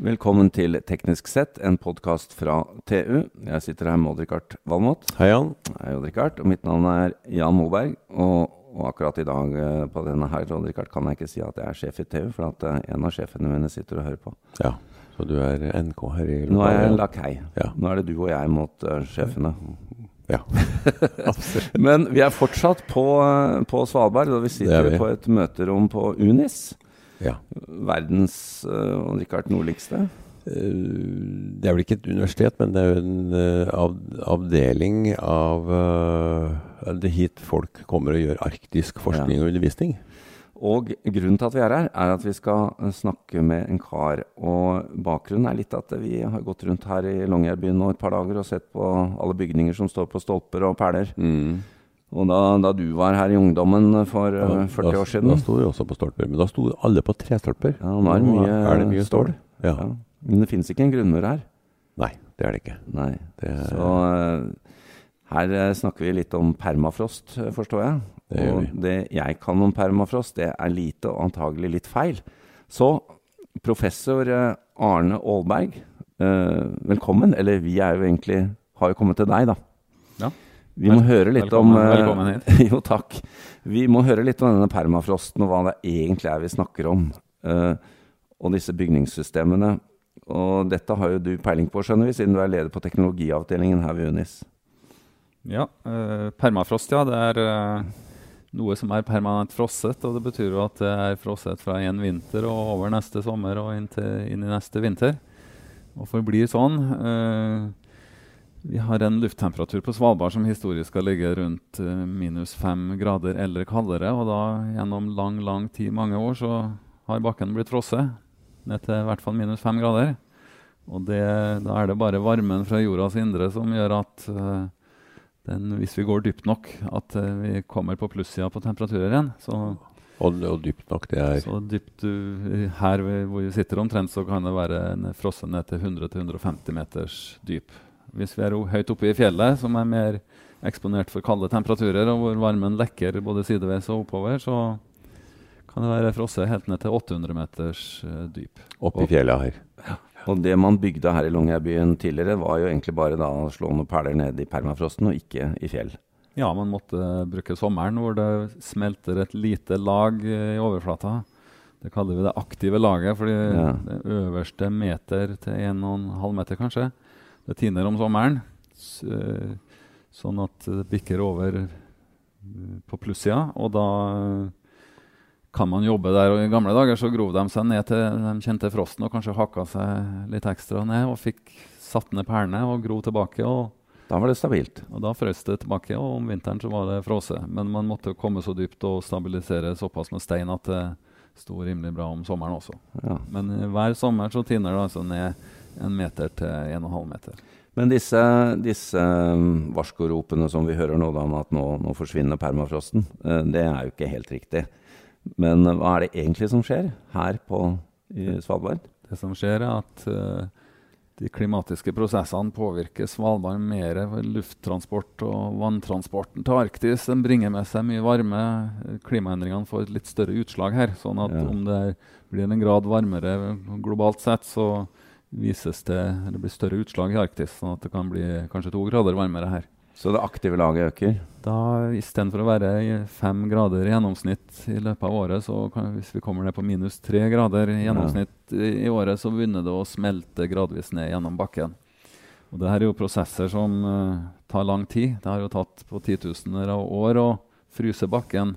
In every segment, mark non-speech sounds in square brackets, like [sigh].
Velkommen til Teknisk sett, en podkast fra TU. Jeg sitter her med Odd-Rikard Valmot. Hei, Jan. Hei, Odd-Rikard. Og mitt navn er Jan Moberg. Og, og akkurat i dag eh, på denne her, Odd-Rikard, kan jeg ikke si at jeg er sjef i TU, for at eh, en av sjefene mine sitter og hører på. Ja, så du er NK her i Nå er jeg lakei. Ja. Nå er det du og jeg mot uh, sjefene. Ja, [laughs] absolutt. Men vi er fortsatt på, på Svalbard, og vi sitter er på et møterom på Unis. Ja. Verdens uh, Odd-Rikard nordligste. Eh, Det er vel ikke et universitet, men det er jo en eh, avdeling av eh, Det hit folk kommer og gjør arktisk forskning og undervisning. Og grunnen til at vi er her, er at vi skal eh, snakke med en kar. Og bakgrunnen er litt at vi har gått rundt her i Longyearbyen nå et par dager og sett på alle bygninger som står på stolper og perler. Og da, da du var her i ungdommen for eh, Da- 40 år siden da sto vi også på stolper, men da sto alle på trestolper. Ja, nå er det mye, er det mye stål. Ja. Ja. Men det finnes ikke en grunnmur her. Nei, det er det ikke. Nei. Det er, Så eh, her eh, snakker vi litt om permafrost, forstår jeg. Det gjør og det jeg kan om permafrost, det er lite og antagelig litt feil. Så professor Arne Aalberg, eh, velkommen. Eller vi er jo egentlig har jo kommet til deg, da. Ja. Vi må høre litt velkommen- om eh, velkommen hit. [laughs] jo, takk. Vi må høre litt om denne permafrosten og hva det egentlig er vi snakker om. Uh, og disse bygningssystemene. Og dette har jo du peiling på, skjønner vi, siden du er leder på teknologiavdelingen her ved UNIS. Ja, uh, permafrost, ja. Det er uh, noe som er permanent frosset. Og det betyr jo at det er frosset fra en vinter og over neste sommer og inn, til, inn i neste vinter. Og forblir sånn. Eh, vi har en lufttemperatur på Svalbard som historisk skal ligge rundt eh, minus fem grader eller kaldere. Og da gjennom lang, lang tid, mange år, så har bakken blitt frosset ned til i hvert fall minus fem grader. Og det, da er det bare varmen fra jordas indre som gjør at uh, den, hvis vi går dypt nok, at uh, vi kommer på plussida på temperaturer igjen. Så, og, og dypt nok, det er så dypt du, her vi- hvor vi sitter omtrent, så kan det være frosset ned til 100-150 meters dyp. Hvis vi er høyt oppe i fjellet, som er mer eksponert for kalde temperaturer, og hvor varmen lekker både sideveis og oppover, så kan det være frosset helt ned til 800 meters dyp. Oppe i fjellet her. Og det man bygde her i Longyearbyen tidligere, var jo egentlig bare da å slå noen perler ned i permafrosten, og ikke i fjell. Ja, man måtte bruke sommeren hvor det smelter et lite lag eh, i overflata. Det kaller vi det aktive laget, fordi Ja. det øverste meter til 1,5 meter kanskje, det tiner om sommeren. Eh, sånn at det bikker over eh, på plussida, og da kan man jobbe der. Og I gamle dager så grov de seg ned til de kjente frosten og kanskje hakka seg litt ekstra ned og fikk satt ned perlene og grov tilbake. og Da var det stabilt. og Da frøs det tilbake, og om vinteren så var det frosset. Men man måtte komme så dypt og stabilisere såpass med stein at det sto rimelig bra om sommeren også. Ja. Men eh, hver sommer så tiner det altså ned en meter til en og en halv meter. Men disse, disse um, varskoropene som vi hører nå da om at nå, nå forsvinner permafrosten, eh, det er jo ikke helt riktig. Men eh, hva er det egentlig som skjer her på i Svalbard? Det som skjer, er at eh, de klimatiske prosessene påvirker Svalbard mer ved lufttransport og vanntransporten til Arktis. Den bringer med seg mye varme. Klimaendringene får et litt større utslag her. sånn at Ja. om det blir en grad varmere globalt sett, så vises det, det blir større utslag i Arktis. Sånn at det kan bli kanskje to grader varmere her. Så det aktive laget øker? Da Istedenfor å være i fem grader i gjennomsnitt i løpet av året, så kan, hvis vi kommer ned på minus tre grader i gjennomsnitt i, i året, så begynner det å smelte gradvis ned gjennom bakken. Og det her er jo prosesser som uh, tar lang tid. Det har jo tatt på titusener av år å fryse bakken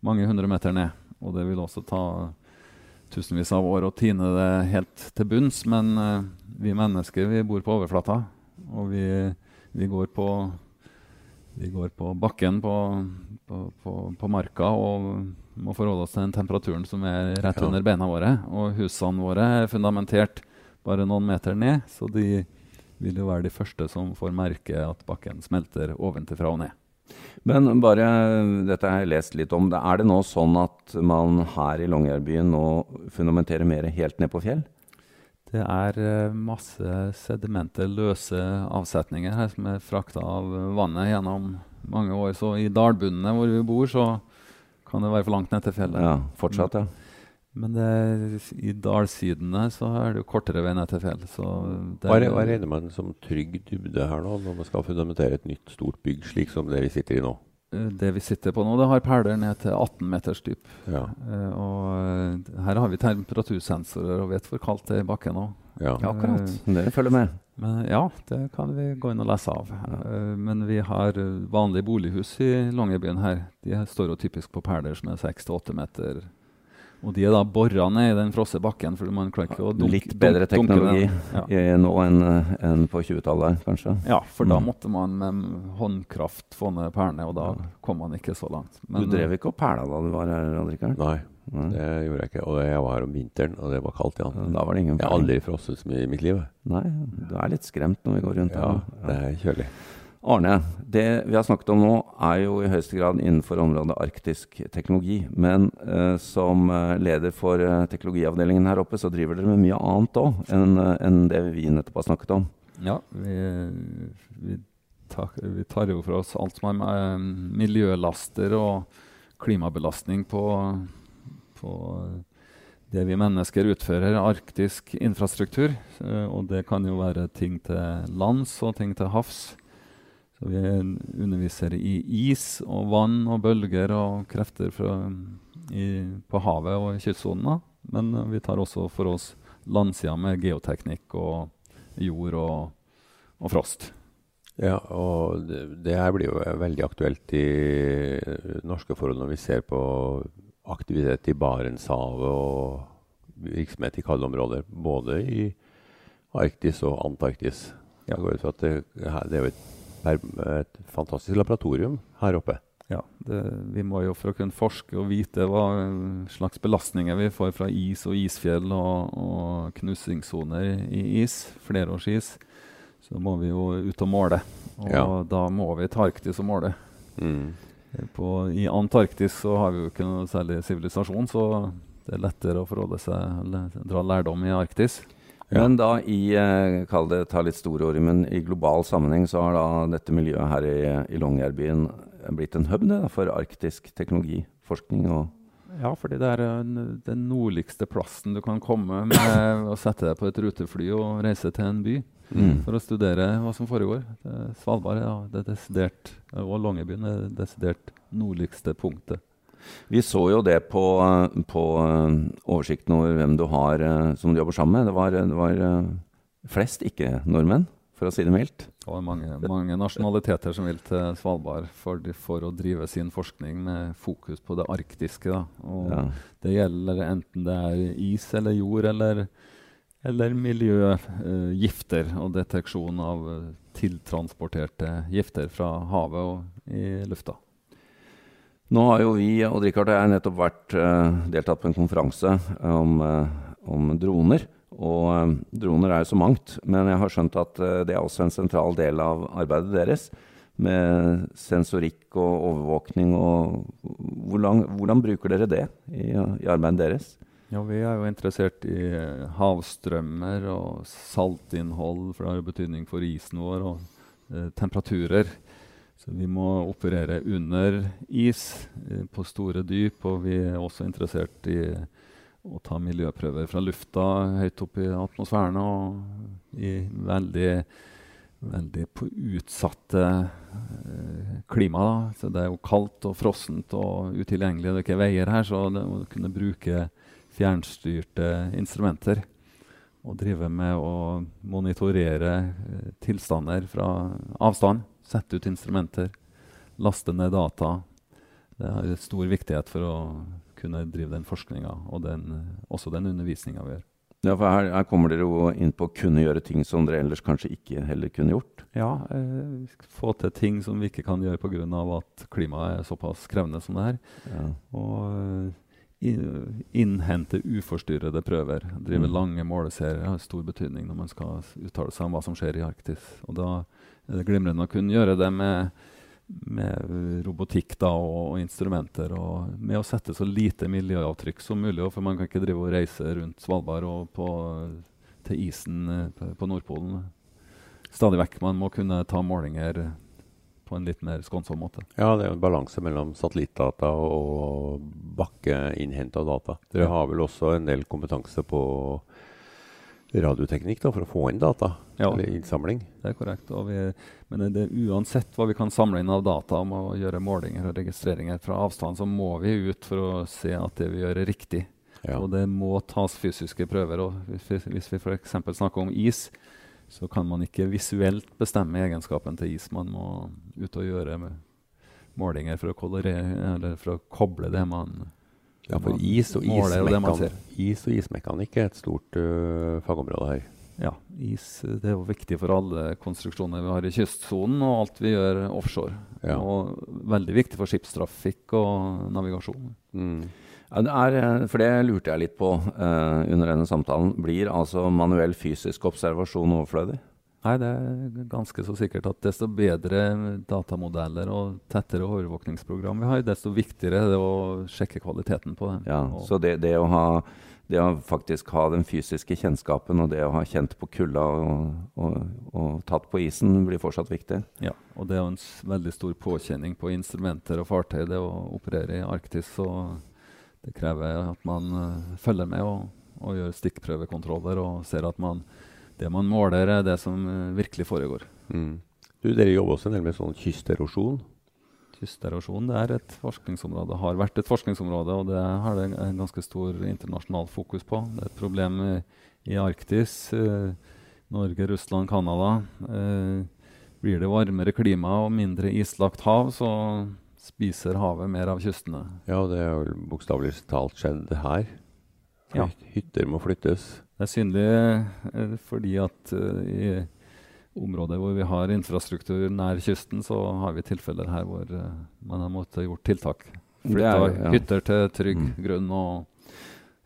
mange hundre meter ned. Og det vil også ta tusenvis av år å tine det helt til bunns. Men uh, vi mennesker vi bor på overflata, og vi, vi går på vi går på bakken på, på, på, på marka og må forholde oss til den temperaturen som er rett under beina våre. Og husene våre er fundamentert bare noen meter ned, så de vil jo være de første som får merke at bakken smelter ovenfra og ned. Men bare, dette har jeg lest litt om. Er det nå sånn at man her i Longyearbyen nå fundamenterer mer helt ned på fjell? Det er eh, masse sedimenter, løse avsetninger her som er frakta av vannet gjennom mange år. Så i dalbunnene hvor vi bor, så kan det være for langt ned til fjellet. Ja, fortsatt, ja. Men det, i dalsidene så er det jo kortere vei ned til fjell. Så det, Hva, re- hva regner man som trygg dybde her nå, når man skal fundamentere et nytt stort bygg, slik som det vi sitter i nå? eh, det vi sitter på nå, det har perler ned til 18 meters dyp. Ja. Eh, og eh, her har vi temperatursensorer og vet hvor kaldt det er i bakken nå. ja. Ja, akkurat. Det følger med. Men ja, det kan vi gå inn og lese av. Eh, men vi har vanlige bolighus i Longyearbyen her. De står jo typisk på perler som er 6-8 meter. Og de er da bora ned i den frosne bakken. for man klarer ikke å dunke, Litt bedre teknologi. Ja. nå enn en på 20-tallet, kanskje. ja, for da Mm. måtte man med håndkraft få ned perlene, og da kom man ikke så langt. du drev ikke og pæla da du var her, Odd-Rikard? Nei, Nei. det gjorde jeg ikke. Og jeg var her om vinteren, og det var kaldt, ja. Da var det ingen Jeg har aldri frosset så mye i mitt liv. Nei, du er litt skremt når vi går rundt Ja, her. det er kjølig. Arne, det vi har snakket om nå er jo i høyeste grad innenfor området arktisk teknologi. Men eh, som eh, leder for eh, teknologiavdelingen her oppe, så driver dere med mye annet òg enn en det vi nettopp har snakket om. Ja, vi, vi, tar, vi tar jo for oss alt som har med eh, miljølaster og klimabelastning på, på det vi mennesker utfører, arktisk infrastruktur. Eh, Og det kan jo være ting til lands og ting til havs. Så vi underviser i is og vann og bølger og krefter fra, i, på havet og i kystsonene. Men eh, vi tar også for oss landsida med geoteknikk og jord og, og frost. Ja, og det, det her blir jo veldig aktuelt i eh, norske forhold når vi ser på aktivitet i Barentshavet og virksomhet i kalde områder, både i Arktis og Antarktis. Jeg går ut fra at det, det er jo et, et fantastisk laboratorium her oppe. Ja, det, vi må jo For å kunne forske og vite hva eh, slags belastninger vi får fra is og isfjell og, og knusingssoner i is, flerårsis, så må vi jo ut og måle. Og Ja. da må vi til Arktis og måle. Mm. På, I Antarktis så har vi jo ikke noe særlig sivilisasjon, så det er lettere å forholde seg eller dra lærdom i Arktis. Ja. Men da i eh, kall det ta litt store ord, men i global sammenheng så har da dette miljøet her i, i Longyearbyen blitt en hub det, for arktisk teknologiforskning. og Ja, fordi det er den nordligste plassen du kan komme med å sette deg på et rutefly og reise til en by Mm. for å studere hva som foregår. Svalbard ja, det er desidert, og Longyearbyen er det desidert nordligste punktet. Vi så jo det på, på eh, oversikten over hvem du har eh, som du jobber sammen med. Det var, det var eh, flest ikke-nordmenn, for å si det mildt. Det var mange, mange nasjonaliteter som vil til Svalbard for, for å drive sin forskning med fokus på det arktiske. Da. Og Ja. Det gjelder enten det er is eller jord eller, eller miljøgifter og deteksjon av tiltransporterte gifter fra havet og i lufta. Nå har jo vi og Richard og jeg nettopp vært, uh, deltatt på en konferanse om, uh, om droner. Og uh, droner er jo så mangt, men jeg har skjønt at eh, det er også en sentral del av arbeidet deres. Med sensorikk og overvåkning. Og hvor lang, hvordan bruker dere det i, i arbeidet deres? Ja, Vi er jo interessert i eh, havstrømmer og saltinnhold, for det har jo betydning for isen vår, og eh, temperaturer. Så vi må operere under is eh, på store dyp, og vi er også interessert i å ta miljøprøver fra lufta høyt opp i atmosfæren og i veldig, veldig på utsatte eh, klima. Da. Så det er jo kaldt og frossent og utilgjengelig, det er ikke veier her, så det å kunne bruke fjernstyrte instrumenter og drive med å monitorere eh, tilstander fra avstand. Sette ut instrumenter, laste ned data. Det har stor viktighet for å kunne drive den forskninga og den, også den undervisninga vi gjør. Ja, for her, her kommer dere jo inn på å kunne gjøre ting som dere ellers kanskje ikke heller kunne gjort. Ja, eh, få til ting som vi ikke kan gjøre pga. at klimaet er såpass krevende som det er. Ja. Og eh, innhente uforstyrrede prøver. Drive Mm. lange måleserier har stor betydning når man skal uttale seg om hva som skjer i Arktis. Og da er det glimrende å kunne gjøre det med, med robotikk da, og, og instrumenter. Og med å sette så lite miljøavtrykk som mulig. For man kan ikke drive og reise rundt Svalbard og på, til isen eh, på, på Nordpolen. Stadig vekk. Man må kunne ta målinger på en litt mer skånsom måte. Ja, det er jo en balanse mellom satellittdata og bakkeinnhenta data. Dere har vel også en del kompetanse på radioteknikk da, for å få inn data? Ja. Eller innsamling? Det er korrekt. Vi, men det uansett hva vi kan samle inn av data om å gjøre målinger og registreringer fra avstand, så må vi ut for å se at det vi gjør, er riktig. Ja. Og det må tas fysiske prøver. og Hvis vi, hvis vi f.eks. snakker om is, så kan man ikke visuelt bestemme egenskapen til is. Man må ut og gjøre med målinger for å, kolorere, eller for å koble det man Ja, for is og, ismekan ser. is og ismekanikk er et stort uh, fagområde her. Ja, is det er jo viktig for alle konstruksjoner vi har i kystsonen, og alt vi gjør offshore. Ja. Og veldig viktig for skipstrafikk og navigasjon. Mm. Ja, det er, eh, for det lurte jeg litt på uh, under denne samtalen. Blir altså manuell fysisk observasjon overflødig? Nei, det er ganske så sikkert at desto bedre datamodeller og tettere overvåkningsprogram vi har, desto viktigere er det å sjekke kvaliteten på dem. Ja, Og- så det, det, å ha, det å faktisk ha den fysiske kjennskapen og det å ha kjent på kulda og, og, og tatt på isen, blir fortsatt viktig. Ja, og det er en veldig stor påkjenning på instrumenter og fartøy det å operere i Arktis. Og det krever at man uh, følger med og, og gjør stikkprøvekontroller og ser at man, det man måler, er det som uh, virkelig foregår. Mm. Du, dere jobber også en del med sånn kysterosjon. Kysterosjon det er et forskningsområde, har vært et forskningsområde, og det har det en ganske stor internasjonal fokus på. Det er et problem i, i Arktis. Uh, Norge, Russland, Canada. Blir det varmere klima og mindre islagt hav, så spiser havet mer av kystene. Ja, det har vel bokstavelig talt skjedd her. Ja. Hytter må flyttes. Det er synlig eh, fordi at eh, i områder hvor vi har infrastruktur nær kysten, så har vi tilfeller her hvor eh, man har måttet gjort tiltak. Flytta ja. hytter til trygg Mm. grunn og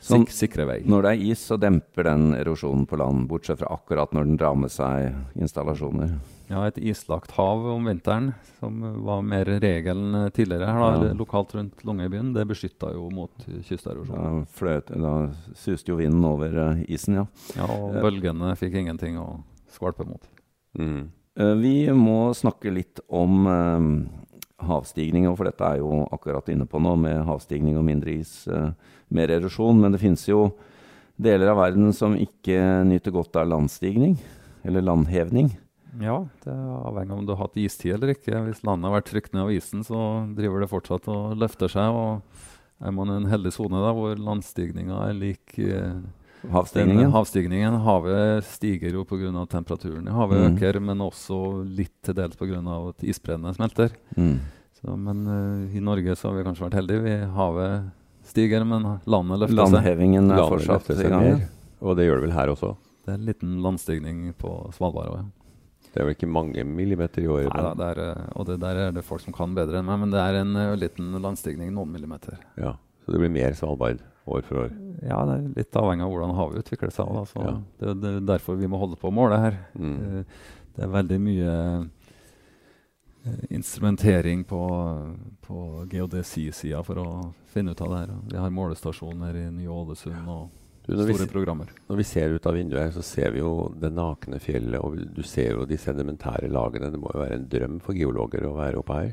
Sånn- sikre vei. Når det er is, så demper den erosjonen på land, bortsett fra akkurat når den drar med seg installasjoner. Ja, et islagt hav om vinteren, som var mer regelen tidligere her, da, Ja. lokalt rundt Longyearbyen, det beskytta jo mot kysterosjon. Da, fløt, da suste jo vinden over eh, isen, ja. Ja, og Eh. bølgene fikk ingenting å skvalpe mot. Mm. Uh, Vi må snakke litt om havstigning, og for dette er jo akkurat inne på nå, med havstigning og mindre is, eh, mer erosjon. Men det finnes jo deler av verden som ikke nyter godt av landstigning, eller landhevning. Ja, det er avhengig av om du har hatt istid eller ikke. Hvis landet har vært trykt ned av isen, så driver det fortsatt og løfter seg. og er man i en heldig sone hvor landstigninga er lik eh, Havstigningen. havstigningen Havet stiger jo pga. temperaturen i havet Mm. øker, men også litt til dels pga. at isbreene smelter. Mm. Så, men uh, i Norge så har vi kanskje vært heldige. Vi, havet stiger, men landet løfter seg. Landhevingen er fortsatt i gang. Og det gjør det vel her også. Det er en liten landstigning på Svalbard òg. Det er vel ikke mange millimeter i året. Nei, da, det er, eh, og det der er det folk som kan bedre enn meg, men det er en uh, liten landstigning, noen millimeter. Ja, så det blir mer Svalbard år for år. Ja, det er litt avhengig av hvordan havet utvikler seg. Da, så Ja. det, det er derfor vi må holde på å måle her. Mm. Eh, Det er veldig mye eh, instrumentering på, på geodesi-sida for å finne ut av det her. Vi har målestasjoner i Ny-Ålesund og Du, når, vi, store se- programmer. når vi ser ut av vinduet her, så ser vi jo det nakne fjellet, og du ser jo de sedimentære lagene. Det må jo være en drøm for geologer å være oppe her.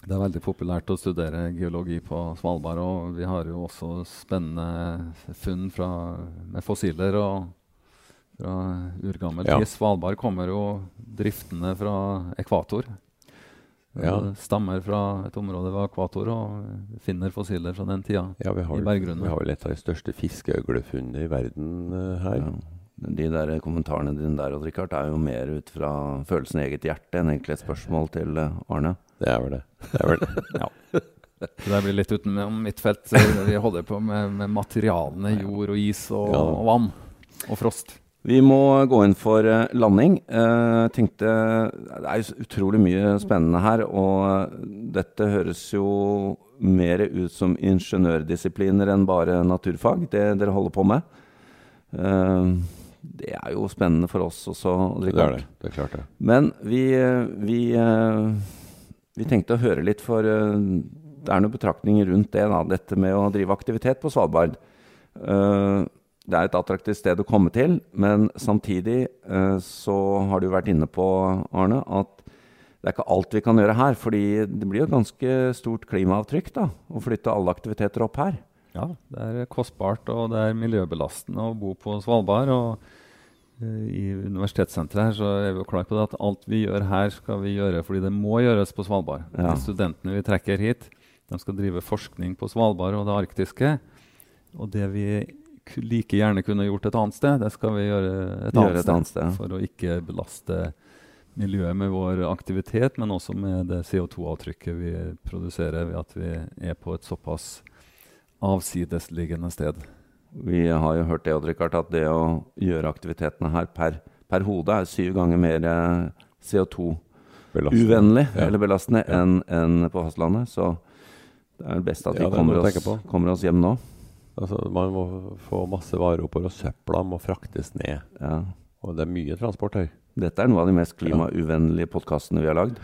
Det er veldig populært å studere geologi på Svalbard, og vi har jo også spennende funn fra, med fossiler og fra urgammel Ja. Svalbard kommer jo driftende fra ekvator. Ja. Stammer fra et område ved ekvator og finner fossiler fra den tida. Ja, vi har, I berggrunnen. vi har vel et av de største fiskeøglefunnene i verden uh, her. Ja. De der kommentarene dine der, Richard, er jo mer ut fra følelsen i eget hjerte enn egentlig et spørsmål til eh, Arne. Det er vel det. det, er vel det. [laughs] Så det blir litt utenom mitt felt. Vi holder på med, med materialene jord og is og, Ja. og vann. Og frost. Vi må gå inn for eh, landing. Eh, tenkte, det er jo utrolig mye spennende her, og dette høres jo mer ut som ingeniørdisipliner enn bare naturfag, det dere holder på med. Eh, det er jo spennende for oss også. Odd Det er det. Det er klart det. Men vi, eh, vi, eh, vi tenkte å høre litt, for eh, det er noen betraktninger rundt det. Da, dette med å drive aktivitet på Svalbard. Eh, Det er et attraktivt sted å komme til, men samtidig eh, så har du vært inne på, Arne, at det er ikke alt vi kan gjøre her. fordi det blir jo et ganske stort klimaavtrykk da, å flytte alle aktiviteter opp her. Ja, det er kostbart og det er miljøbelastende å bo på Svalbard. og I universitetssenteret her så er vi jo klar på det at alt vi gjør her, skal vi gjøre fordi det må gjøres på Svalbard. Ja. De studentene vi trekker hit, de skal drive forskning på Svalbard og det arktiske. Og det vi like gjerne kunne gjort et annet sted, det skal vi gjøre et, Gjøre et annet sted. For å ikke belaste miljøet med vår aktivitet, men også med det CO2-avtrykket vi produserer ved at vi er på et såpass avsidesliggende sted. Vi har jo hørt det, Odd Rikard, at det å gjøre aktivitetene her per, per hode er syv ganger mer eh, CO2-uvennlig Ja. eller belastende Ja. enn en på fastlandet. Så det er best at vi Ja, kommer, oss, kommer oss hjem nå. Altså, man må få masse varer oppover, og søpla må fraktes ned. Og det er mye transport her. Dette er noe av de mest klimauvennlige podkastene vi har lagd.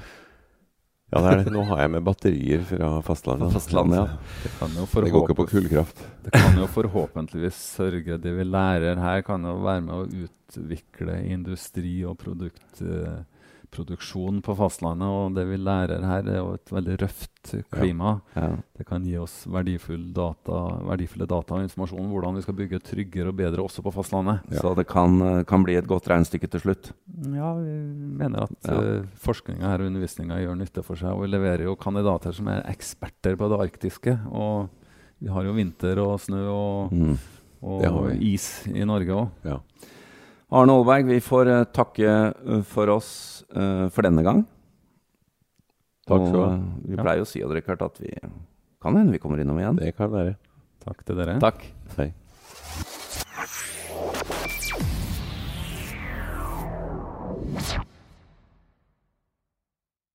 Ja, det er det. Nå har jeg med batterier fra fastlandet. Fra fastlandet, ja. Det kan jo, Det går ikke på kullkraft. det kan jo forhåpentligvis sørge Det vi lærer her, kan jo være med å utvikle industri og produkt, eh, produksjon på fastlandet. Og det vi lærer her, er jo et veldig røft klima. Ja. Det kan gi oss verdifull data, verdifulle data og informasjon om hvordan vi skal bygge tryggere og bedre også på fastlandet. Ja. Så det kan, eh, kan bli et godt regnestykke til slutt. Ja, vi mener at Ja. uh, forskninga her og undervisninga gjør nytte for seg. Og vi leverer jo kandidater som er eksperter på det arktiske. Og vi har jo vinter og snø og, Mm. Og is i Norge òg. Arne Aalberg, vi får eh, takke eh, for oss eh, for denne gang. Takk skal du ha. Vi pleier jo å si Odd Rikard, at vi kan hende vi kommer innom igjen. Det kan være. Takk til dere. Takk. Hei. you